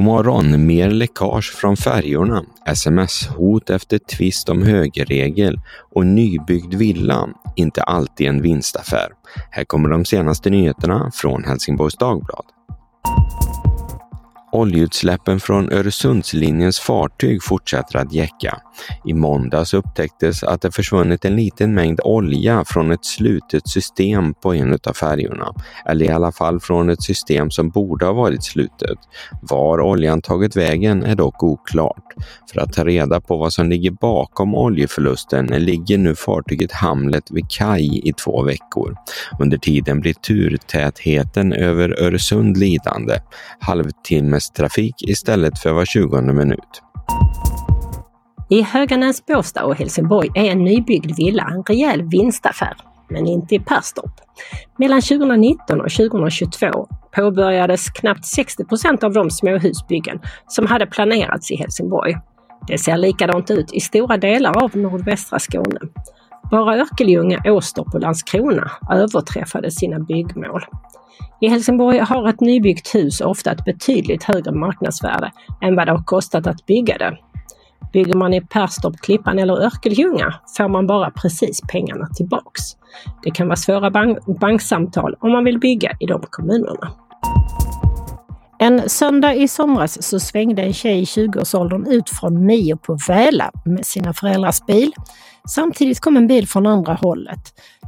God morgon! Mer läckage från färjorna, sms-hot efter tvist om högerregel och nybyggd villa, inte alltid en vinstaffär. Här kommer de senaste nyheterna från Helsingborgs Dagblad. Oljeutsläppen från Öresundslinjens fartyg fortsätter att jäcka. I måndags upptäcktes att det försvunnit en liten mängd olja från ett slutet system på en av färjorna, eller i alla fall från ett system som borde ha varit slutet. Var oljan tagit vägen är dock oklart. För att ta reda på vad som ligger bakom oljeförlusten ligger nu fartyget Hamlet vid kaj i två veckor. Under tiden blir turtätheten över Öresund lidande. Halvtimme trafik istället för var tjugonde minut. I Höganäs, Båstad och Helsingborg är en nybyggd villa en rejäl vinstaffär, men inte i Perstorp. Mellan 2019 och 2022 påbörjades knappt 60 procent av de småhusbyggen som hade planerats i Helsingborg. Det ser likadant ut i stora delar av nordvästra Skåne. Bara Örkelljunga, Åstorp och Landskrona överträffade sina byggmål. I Helsingborg har ett nybyggt hus ofta ett betydligt högre marknadsvärde än vad det har kostat att bygga det. Bygger man i Perstorp, Klippan eller Örkelljunga får man bara precis pengarna tillbaks. Det kan vara svåra bank banksamtal om man vill bygga i de kommunerna. En söndag i somras så svängde en tjej i 20-årsåldern ut från Mio på Väla med sina föräldrars bil. Samtidigt kom en bil från andra hållet.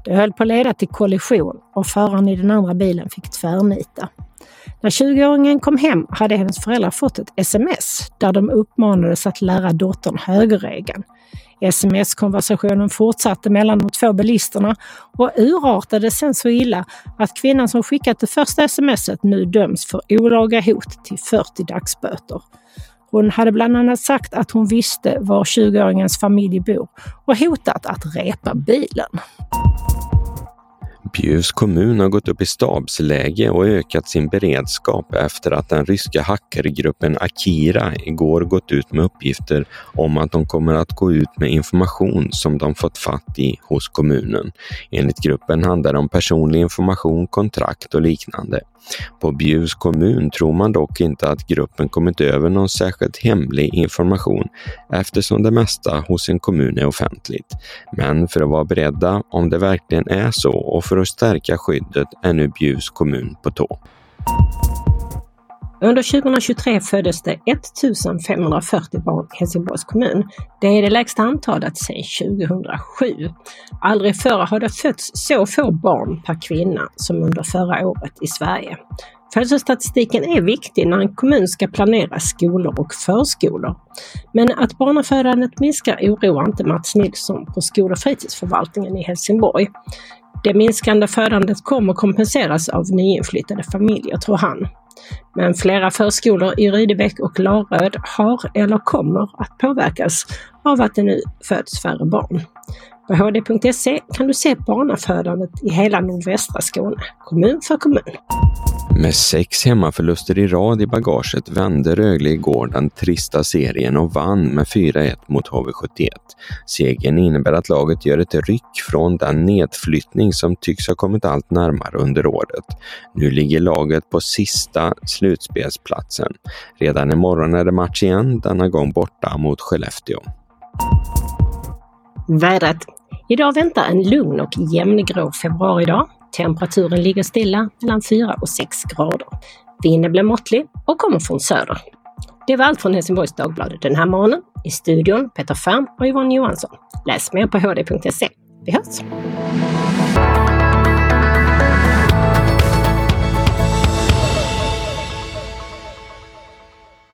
Det höll på att leda till kollision och föraren i den andra bilen fick tvärnita. När 20-åringen kom hem hade hennes föräldrar fått ett sms där de uppmanades att lära dottern högerregeln. Sms-konversationen fortsatte mellan de två bilisterna och urartade sen så illa att kvinnan som skickat det första smset nu döms för olaga hot till 40 dagsböter. Hon hade bland annat sagt att hon visste var 20-åringens familj bor och hotat att repa bilen. Bjuvs kommun har gått upp i stabsläge och ökat sin beredskap efter att den ryska hackergruppen Akira igår gått ut med uppgifter om att de kommer att gå ut med information som de fått fatt i hos kommunen. Enligt gruppen handlar det om personlig information, kontrakt och liknande. På Bjuvs kommun tror man dock inte att gruppen kommit över någon särskilt hemlig information eftersom det mesta hos en kommun är offentligt. Men för att vara beredda om det verkligen är så och för att stärka skyddet är nu Bjuvs kommun på tå. Under 2023 föddes det 1540 barn i Helsingborgs kommun. Det är det lägsta antalet sedan 2007. Aldrig förr har det fötts så få barn per kvinna som under förra året i Sverige. Födelsestatistiken är viktig när en kommun ska planera skolor och förskolor. Men att barnafödandet minskar oroar inte Mats Nilsson på skol och fritidsförvaltningen i Helsingborg. Det minskande födandet kommer kompenseras av nyinflyttade familjer, tror han. Men flera förskolor i Rydebäck och Laröd har eller kommer att påverkas av att det nu föds färre barn. På hd.se kan du se barnafödandet i hela nordvästra Skåne, kommun för kommun. Med sex hemmaförluster i rad i bagaget vände Rögle igår den trista serien och vann med 4-1 mot HV71. Segern innebär att laget gör ett ryck från den nedflyttning som tycks ha kommit allt närmare under året. Nu ligger laget på sista slutspelsplatsen. Redan imorgon är det match igen, denna gång borta mot Skellefteå. Vädret. Idag väntar en lugn och jämngrå februaridag. Temperaturen ligger stilla mellan 4 och 6 grader. Vinden blir måttlig och kommer från söder. Det var allt från Helsingborgs Dagblad den här morgonen. I studion Peter Färm och Yvonne Johansson. Läs mer på hd.se. Vi hörs!